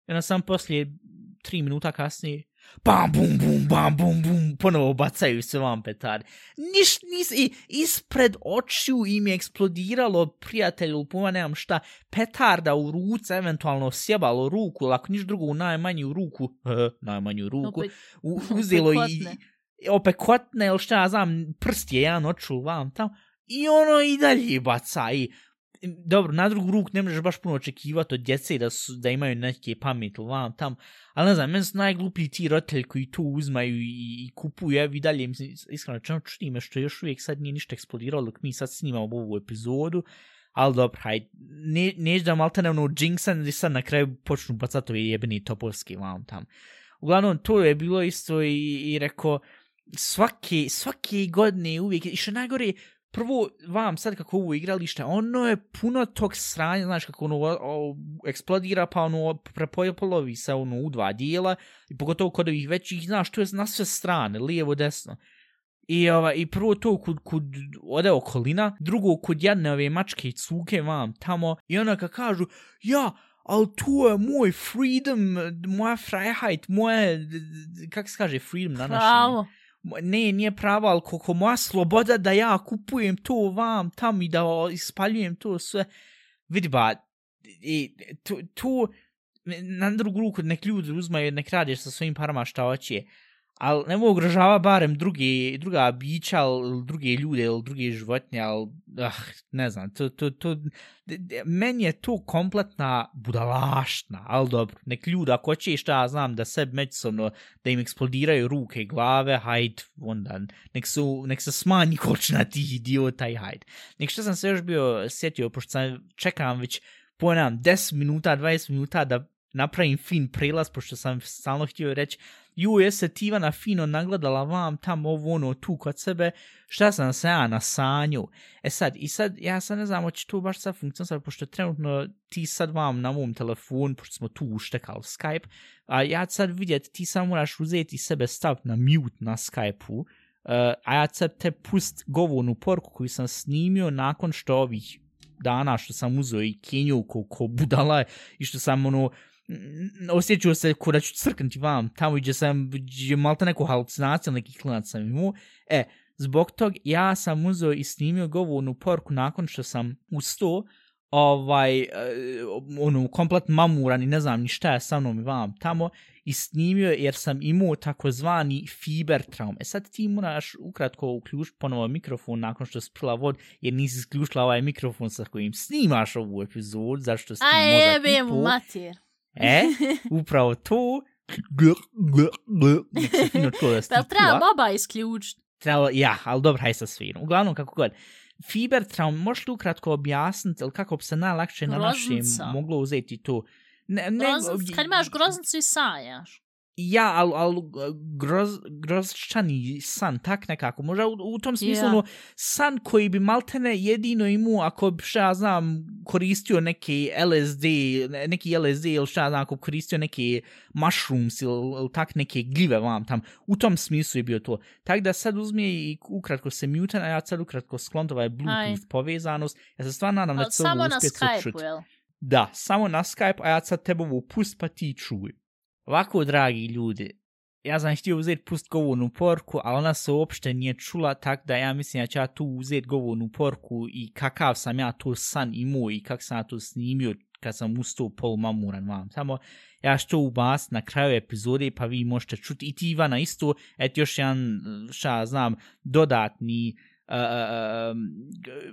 i onda sam poslije tri minuta kasnije, bam, bum, bum, bam, bum, bum, ponovo bacaju se vam petarde. Niš, nis, i, ispred očiju im je eksplodiralo prijatelju, puma nemam šta, petarda u ruce, eventualno sjebalo ruku, ili ako niš drugo u najmanju ruku, najmanju ruku, Opet- u, uzelo i, Opekotne. ili šta ja znam, prst je jedan oču vam tamo, i ono i dalje baca i dobro, na drugu ruku ne možeš baš puno očekivati od djece da, su, da imaju neke pamet vam tam, ali ne znam, meni su najgluplji ti roditelji koji to uzmaju i, i kupuju, evo i dalje, mislim, iskreno čemu čudi me što još uvijek sad nije ništa eksplodiralo dok mi sad snimamo ovu epizodu, ali dobro, hajde, ne, neć da malte ne ono jinxan gdje sad na kraju počnu bacati ove jebeni topovski vam tam. Uglavnom, to je bilo isto i, i rekao, svake, svake godine uvijek, i što najgore, prvo vam sad kako ovo igralište, ono je puno tog sranja, znaš kako ono o, o, eksplodira pa ono prepojepolovi se ono u dva dijela i pogotovo kod ovih većih, znaš, to je na sve strane, lijevo, desno. I, ova, I prvo to kud, kud ode okolina, drugo kud jedne ove mačke i cuke vam tamo i ona ka kažu, ja, ali to je moj freedom, moja freiheit, moje, kako kak se kaže freedom na našem? Pravo ne, nije pravo, ali koliko moja sloboda da ja kupujem to vam tam i da ispaljujem to sve. Vidi ba, i, tu, to na drugu ruku nek ljudi uzmaju, nek radiš sa svojim parama šta hoće, ali ne mogu ugrožava barem druge, druga bića, ali druge ljude, ili druge životinje, ali, ah, ne znam, to, to, to, de, de, meni je to kompletna budalaština, ali dobro, nek ljudi, ako će šta ja znam, da sebi međusobno, da im eksplodiraju ruke i glave, hajde, onda, nek, su, nek se smanji kočna tih idiota i hajde. Nek što sam se još bio sjetio, pošto sam čekam već, ponavljam, 10 minuta, 20 minuta da napravim fin prelaz, pošto sam stalno htio reći, ju, je se Tivana fino nagledala vam tam ovo ono tu kod sebe, šta sam se ja na sanju. E sad, i sad, ja sad ne znam, hoće to baš sad funkcionisati, pošto trenutno ti sad vam na mom telefon, pošto smo tu uštekali Skype, a ja sad vidjeti, ti samo moraš uzeti sebe stav na mute na Skype-u, uh, a ja sad te pust govornu porku koju sam snimio nakon što ovih dana što sam uzeo i kenju ko, ko budala i što sam ono osjećao se ko da ću crknuti vam tamo gdje sam gdje malta neku halucinaciju neki klinac sam imao e zbog tog ja sam uzeo i snimio govornu porku nakon što sam ustao ovaj uh, ono komplet mamuran i ne znam ni šta je sa mnom i vam tamo i snimio je jer sam imao takozvani fiber traum. E sad ti moraš ukratko uključiti ponovo mikrofon nakon što sprila vod jer nisi isključila ovaj mikrofon sa kojim snimaš ovu epizodu zašto si ti A mozak jebe i mu po. mater. E, upravo to. Nek se fino čuo da ti treba baba isključiti. Trebalo, ja, ali dobro, haj sa svim. Uglavnom, kako god. Fiber traum, možeš li ukratko objasniti, ili kako bi se najlakše na našem moglo uzeti to? Ne, ne, Groznic, kad imaš groznicu i sanjaš. Ja, ali al, groz, grozčani san, tak nekako. Možda u, u tom smislu, Ja. ono, san koji bi maltene jedino imao ako bi, šta ja znam, koristio neki LSD, ne- neki LSD ili šta ja znam, ako bi koristio neke mushrooms ili, ili tak neke gljive vam tam. U tom smislu je bio to. Tako da sad uzme i ukratko se mutan, a ja sad ukratko sklon ovaj Bluetooth Aj. povezanost. Ja se stvarno nadam da će ovo Samo na uspjeti jel? Da, samo na Skype, a ja sad tebe ovo pust pa ti čuj. Ovako, dragi ljudi, ja sam htio uzeti pust govornu porku, ali ona se uopšte nije čula, tak da ja mislim da ću ja tu uzeti govornu porku i kakav sam ja to san imao i kak sam ja to snimio kad sam ustao polumamuran vam. Samo ja što u bas na kraju epizode pa vi možete čuti. I ti Ivana isto, et još jedan, šta znam, dodatni uh,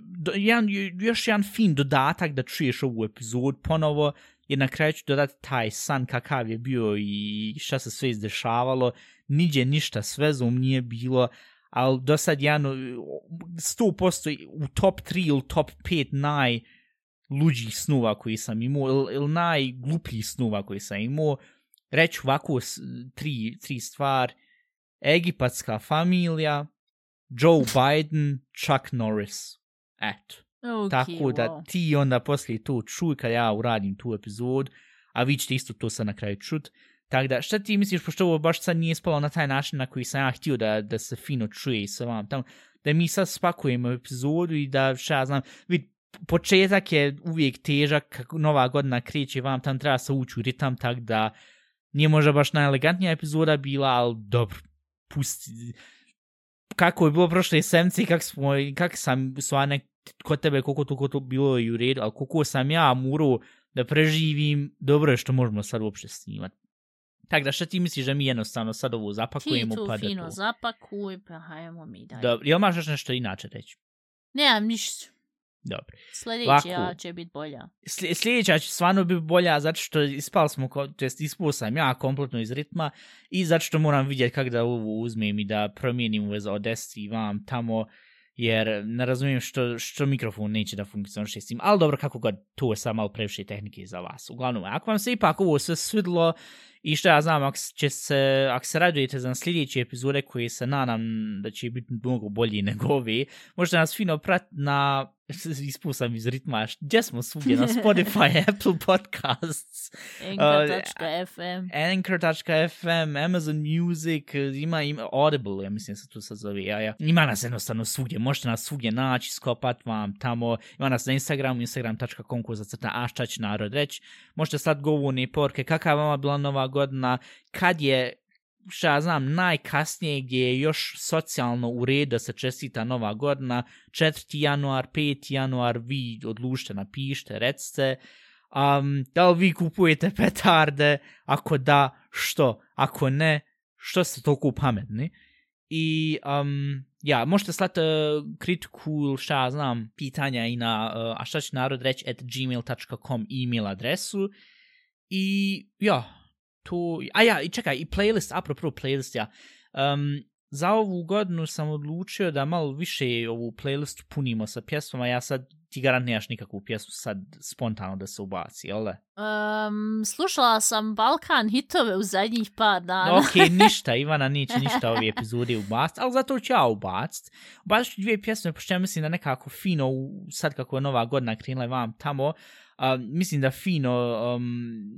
do, jedan, još jedan fin dodatak da čuješ ovu epizodu ponovo, jer na kraju ću dodati taj san kakav je bio i šta se sve izdešavalo. Niđe ništa s nije bilo, ali do sad jedan 100% u top 3 ili top 5 naj luđih snuva koji sam imao, ili, ili najglupljih snuva koji sam imao. Reću ovako tri, tri stvar. Egipatska familija, Joe Biden, Chuck Norris. Eto. Okay, Tako da wow. ti onda poslije to čuj kad ja uradim tu epizod, a vi ćete isto to sad na kraju čut. Tako da, šta ti misliš, pošto ovo baš sad nije spalo na taj način na koji sam ja htio da, da se fino čuje i vam tamo, da mi sad spakujemo epizodu i da, šta ja znam, vid, početak je uvijek težak, kako nova godina kreće vam, tam treba se ući u ritam, tak da Nije možda baš najelegantnija epizoda bila, ali dobro, pusti. Kako je bilo prošle semci, kak, smo, kak sam stvarno kod tebe, koliko to, to bilo i u redu, ali koliko sam ja muru da preživim, dobro je što možemo sad uopšte snimati. Tako da šta ti misliš da mi jednostavno sad ovo zapakujemo? Ti tu pa fino da to... zapakuj, pa hajmo mi dalje. Dobro, jel još nešto inače reći? Nemam ništa. Dobro. Sljedeća će biti bolja. Sli- sljedeća će stvarno biti bolja zato što ispali smo, to jest ispuo sam ja kompletno iz ritma i zato što moram vidjeti kako da ovo uzmem i da promijenim uvez od i vam tamo jer ne razumijem što, što mikrofon neće da funkcioniše s tim, ali dobro kako god, tu je sad malo previše tehnike za vas. Uglavnom, ako vam se ipak ovo sve svidlo i što ja znam, ako, će se, ako se radujete za sljedeće epizode koje se nadam da će biti mnogo bolji nego ovi, možete nas fino pratiti na ispusam iz ritma, gdje smo svugdje, na Spotify, Apple Podcasts, Anchor.fm Anchor.fm, Amazon Music, ima, ima Audible, ja mislim se tu sad zove, ja, ja. Ima nas jednostavno svugdje, možete nas svugdje naći, skopat vam tamo, ima nas na Instagramu, instagram.com za crta aštać narod reći, možete sad govorne porke, kakva vama bila nova godina, kad je šta ja znam, najkasnije gdje je još socijalno u redu da se čestita nova godina, 4. januar, 5. januar, vi odlučite, napišite, recite, um, da li vi kupujete petarde, ako da, što, ako ne, što ste toliko pametni. I um, ja, možete slati uh, e, kritiku ili šta ja znam, pitanja i na uh, a šta će narod reći at gmail.com email adresu. I ja, tu, a ja, i čekaj, i playlist, apropo playlist, ja. Um, za ovu godinu sam odlučio da malo više ovu playlistu punimo sa pjesmama, ja sad ti garant nemaš nikakvu pjesmu sad spontano da se ubaci, jel da? Um, slušala sam Balkan hitove u zadnjih par dana. ok, ništa, Ivana neće ništa ove epizode ubaciti, ali zato ću ja ubaciti. Ubacit ću dvije pjesme, pošto ja mislim da nekako fino, sad kako je nova godina krenula i vam tamo, um, mislim da fino, um,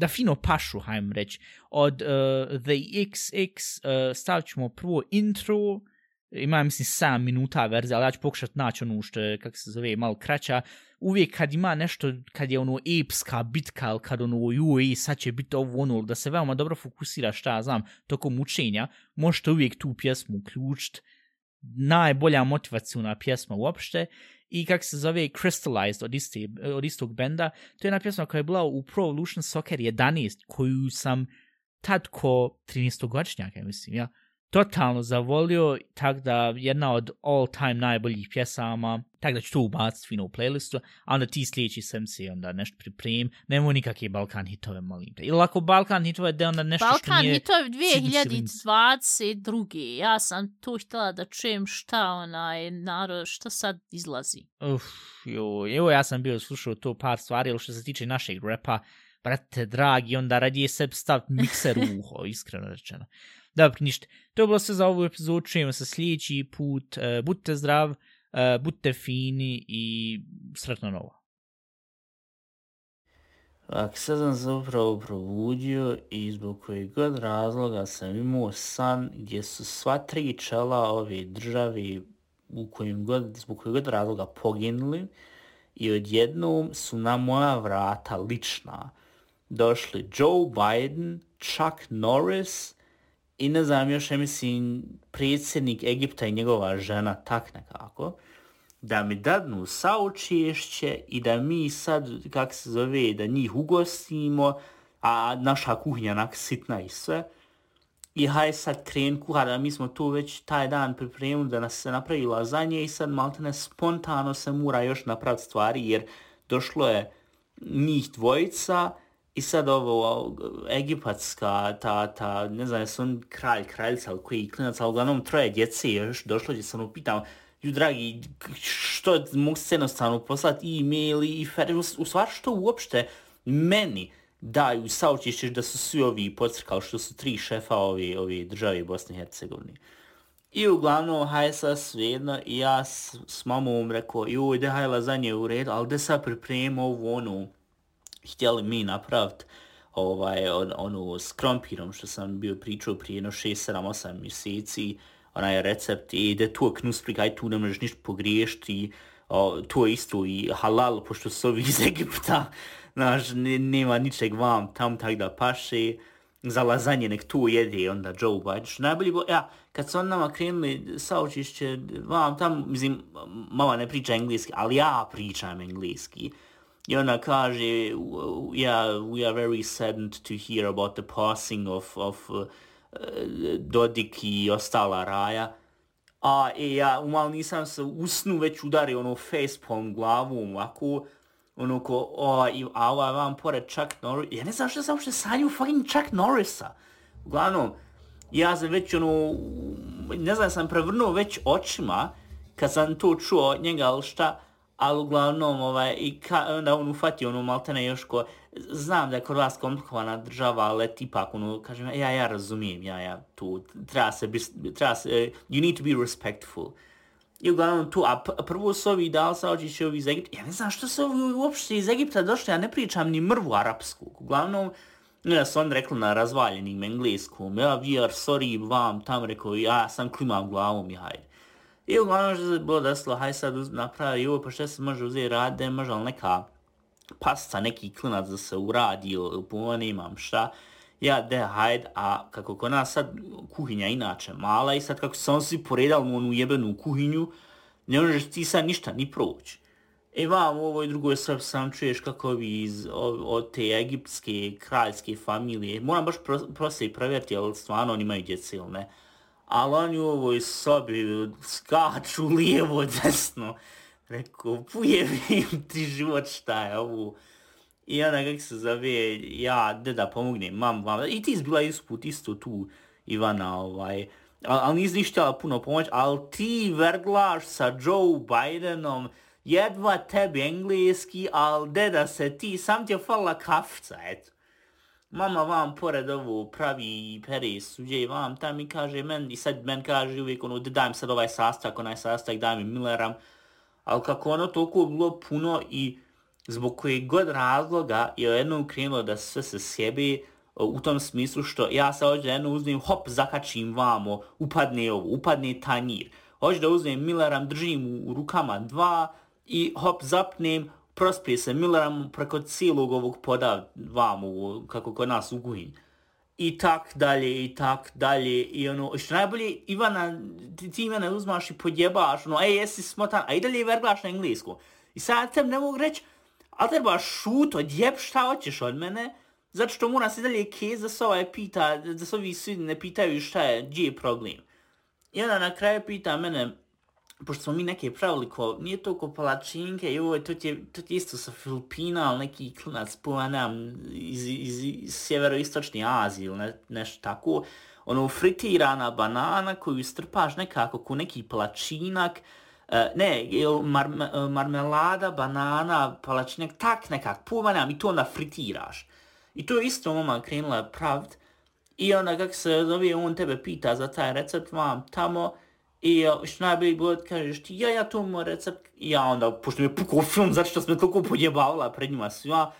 da fino pašu, hajdem reći. Od uh, The XX uh, eh, stavit ćemo prvo intro, ima mislim 7 minuta verzija, ali ja ću pokušat naći onu što je, kako se zove, malo kraća. Uvijek kad ima nešto, kad je ono epska bitka, ili kad ono, joj, sad će biti ovo ono, da se veoma dobro fokusira šta ja znam, tokom učenja, možete uvijek tu pjesmu uključiti. Najbolja motivacijuna pjesma uopšte i kak se zove Crystallized od, iste, od istog benda, to je jedna pjesma koja je bila u Pro Evolution Soccer 11, koju sam tad ko 13-godišnjaka, mislim, ja, totalno zavolio, tak da jedna od all time najboljih pjesama, tak da ću to ubaciti fino u playlistu, a onda ti sljedeći sam se onda nešto pripremim, nemoj nikakve Balkan hitove, molim te. Ili ako Balkan hitove, da onda nešto što Balkan nije... hitove Sigurno. 2022. Ja sam tu htjela da čujem šta onaj narod, šta sad izlazi. Uf, jo, evo ja sam bio slušao to par stvari, ali što se tiče našeg repa, brate dragi, onda radije sebi staviti mikser uho, iskreno rečeno. Dobro, ništa. To je bilo sve za ovu epizodu, čujemo se sljedeći put. Uh, budite zdrav, uh, budite fini i sretno novo. Ak sad sam se upravo probudio i zbog kojeg god razloga sam imao san gdje su sva tri čela ove države u kojim god, zbog kojeg god razloga poginuli i odjednom su na moja vrata lična došli Joe Biden, Chuck Norris i ne znam još, ja mislim, predsjednik Egipta i njegova žena, tak nekako da mi dadnu saučešće i da mi sad, kak se zove, da njih ugostimo, a naša kuhinja nak sitna i sve. I haj sad kren kuhar, mi smo tu već taj dan pripremili da nas se napravi lazanje i sad maltene spontano se mora još napraviti stvari jer došlo je njih dvojica i sad ovo egipatska, ta, ta, ne znam, jesu on kralj, kraljica ali koji klinac, ali uglavnom troje djece je još došlo gdje sam upitam, ono ju dragi, što mogu se jednostavno poslati e-mail i fer, u stvari što uopšte meni daju saučešće da su svi ovi podcrkali što su tri šefa ovi, ovi države Bosne i Hercegovine. I uglavnom, haj sad svejedno, i ja s, s mamom rekao, joj, da za lazanje u red, ali da sad pripremimo ovu onu, htjeli mi napraviti ovaj, on, onu s krompirom što sam bio pričao prije jedno 6, 7, 8 mjeseci, onaj recept i da tu knusprik, aj tu ne možeš ništa pogriješiti, o, to je isto i halal, pošto su ovi iz Egipta, znaš, ne, nema ničeg vam tam tak da paše. za lazanje, nek tu jede onda Joe Biden. Što najbolje bo, ja, kad su on nama krenuli saučišće, vam tam, mislim, mama ne priča engleski, ali ja pričam engleski. I ona kaže, yeah, we are very saddened to hear about the passing of, of uh, Dodik i ostala raja. A e, ja umalo nisam se usnu već udario ono facepalm glavom ovako, ono ko, o, i, a ova vam pored Chuck Norris, ja ne znam što sam uopšte sanju fucking Chuck Norrisa. Uglavnom, ja sam već ono, ne znam, sam prevrnuo već očima kad sam to čuo od njega, ali šta, ali uglavnom, ovaj, i ka, onda on ufati ono maltene još ko, znam da je kod vas komplikovana država, ali tipak, ono, kažem, ja, ja razumijem, ja, ja, tu, treba se, treba se, uh, you need to be respectful. I uglavnom tu, a prvo su ovi dal sa očiće ovi iz Egipta, ja ne znam što su ovi uopšte iz Egipta došli, ja ne pričam ni mrvu arapsku. Uglavnom, ja su on rekli na razvaljenim engleskom, ja, we are sorry, vam, tam rekao, ja sam klimam glavom ja, hajde. I uglavnom što se bilo desilo, haj sad napravi ovo, pa što se može uzeti rade, može li neka pasta, neki klinac da se uradi ili puno imam šta ja de hajde, a kako kod nas sad kuhinja inače mala i sad kako se on svi poredali u onu jebenu kuhinju, ne možeš ti sad ništa ni proći. E vam u ovoj drugoj srp sam čuješ kako vi iz od te egipske kraljske familije, moram baš pro, prosto i provjeriti, ali stvarno oni imaju djece ili ne, ali oni u ovoj sobi skaču lijevo, desno, rekao, pujevim ti život šta je ovo, I onda kako se zove, ja, deda, pomognem, mam, mam, i ti izbila isput isto tu, Ivana, ovaj, ali al nisi ništa puno pomoć, ali ti verglaš sa Joe Bidenom, jedva tebi engleski, ali deda se ti, sam ti je falila kafca, eto. Mama vam pored ovo pravi i pere suđe i vam tam i kaže men, i sad men kaže uvijek ono, da dajem sad ovaj sastak, onaj sastak, daj mi Milleram, ali kako ono toliko bilo puno i zbog kojeg god razloga je jedno krenulo da sve se sjebi u tom smislu što ja se hoću da jedno uzmem, hop, zakačim vamo, upadne ovo, upadne tanjir. Hoću da uzmem Milleram, držim u rukama dva i hop, zapnem, prosprije se Milleram preko cijelog ovog poda vamo, kako kod nas u Guhin. I tak dalje, i tak dalje, i ono, što najbolje, Ivana, ti, ti mene uzmaš i podjebaš, ono, ej, jesi smotan, a i dalje verglaš na englesku. I sad tem ne mogu reći, ali treba šut, odjeb šta hoćeš od mene, zato što mora se dalje kez da se ovaj pita, da se ovi svi ne pitaju šta je, gdje je problem. I ona na kraju pita mene, pošto smo mi neke pravili ko, nije to ko palačinke, i to ti je, to ti je isto sa Filipina, ali neki klinac, pa iz, iz, iz sjeveroistočne Azije ili ne, nešto tako, ono fritirana banana koju strpaš nekako ko neki palačinak, Uh, ne, ili mar, eh, marmelada, banana, palačinak, tak nekak, puma i to onda fritiraš. I to je isto mama krenula pravd. I onda kak se zove, on tebe pita za taj recept vam tamo. I e, što najbolji bilo, kažeš ti, ja, ja to moj recept. I ja onda, pošto mi je pukao film, zato što sam toliko podjebavala pred njima svima,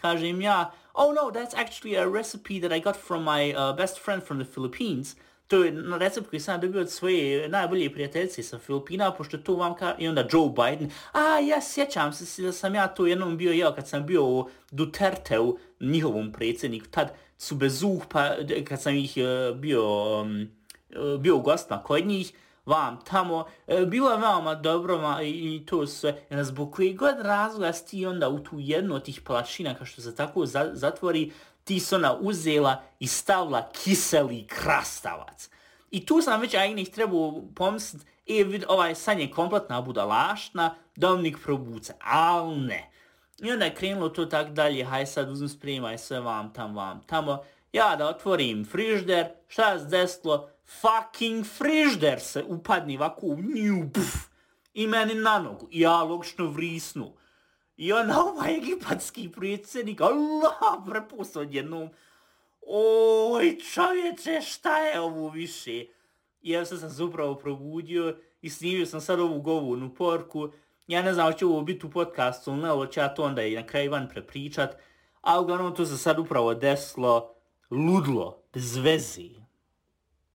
kažem ja, oh no, that's actually a recipe that I got from my uh, best friend from the Philippines to je recept koji sam dobio od svoje najbolje prijateljice sa Filipina, pošto to vam ka... I onda Joe Biden, a ja sjećam se da sam ja to jednom bio jeo kad sam bio u Duterte u njihovom predsjedniku, tad su bez uh, pa kad sam ih uh, bio, um, uh, bio u gostima kod njih, vam tamo, e, bilo je veoma dobro ma, i, i to sve, jer zbog koje god razlasti onda u tu jednu od tih plašina, kao što se tako za, zatvori, ti se ona uzela i stavila kiseli krastavac. I tu sam već ajnih trebao pomisliti, e, vid, ovaj san je kompletna budalašna, Dominik probuca, al ne. I onda je krenulo to tak dalje, haj sad uzim spremaj sve vam tam, vam tamo. Ja da otvorim frižder, šta se desilo? Fucking frižder se upadni ovako u nju, puf, i meni na nogu. Ja logično vrisnu. I ona ovaj egipatski predsjednik, Allah, prepustao odjednom, oj čovječe, šta je ovo više? I ja se sam se upravo probudio i snimio sam sad ovu govornu porku. Ja ne znam, će ovo biti u podcastu ili ne, ovo će ja to onda i na kraju van prepričat. A uglavnom to se sad upravo desilo ludlo, bez vezi.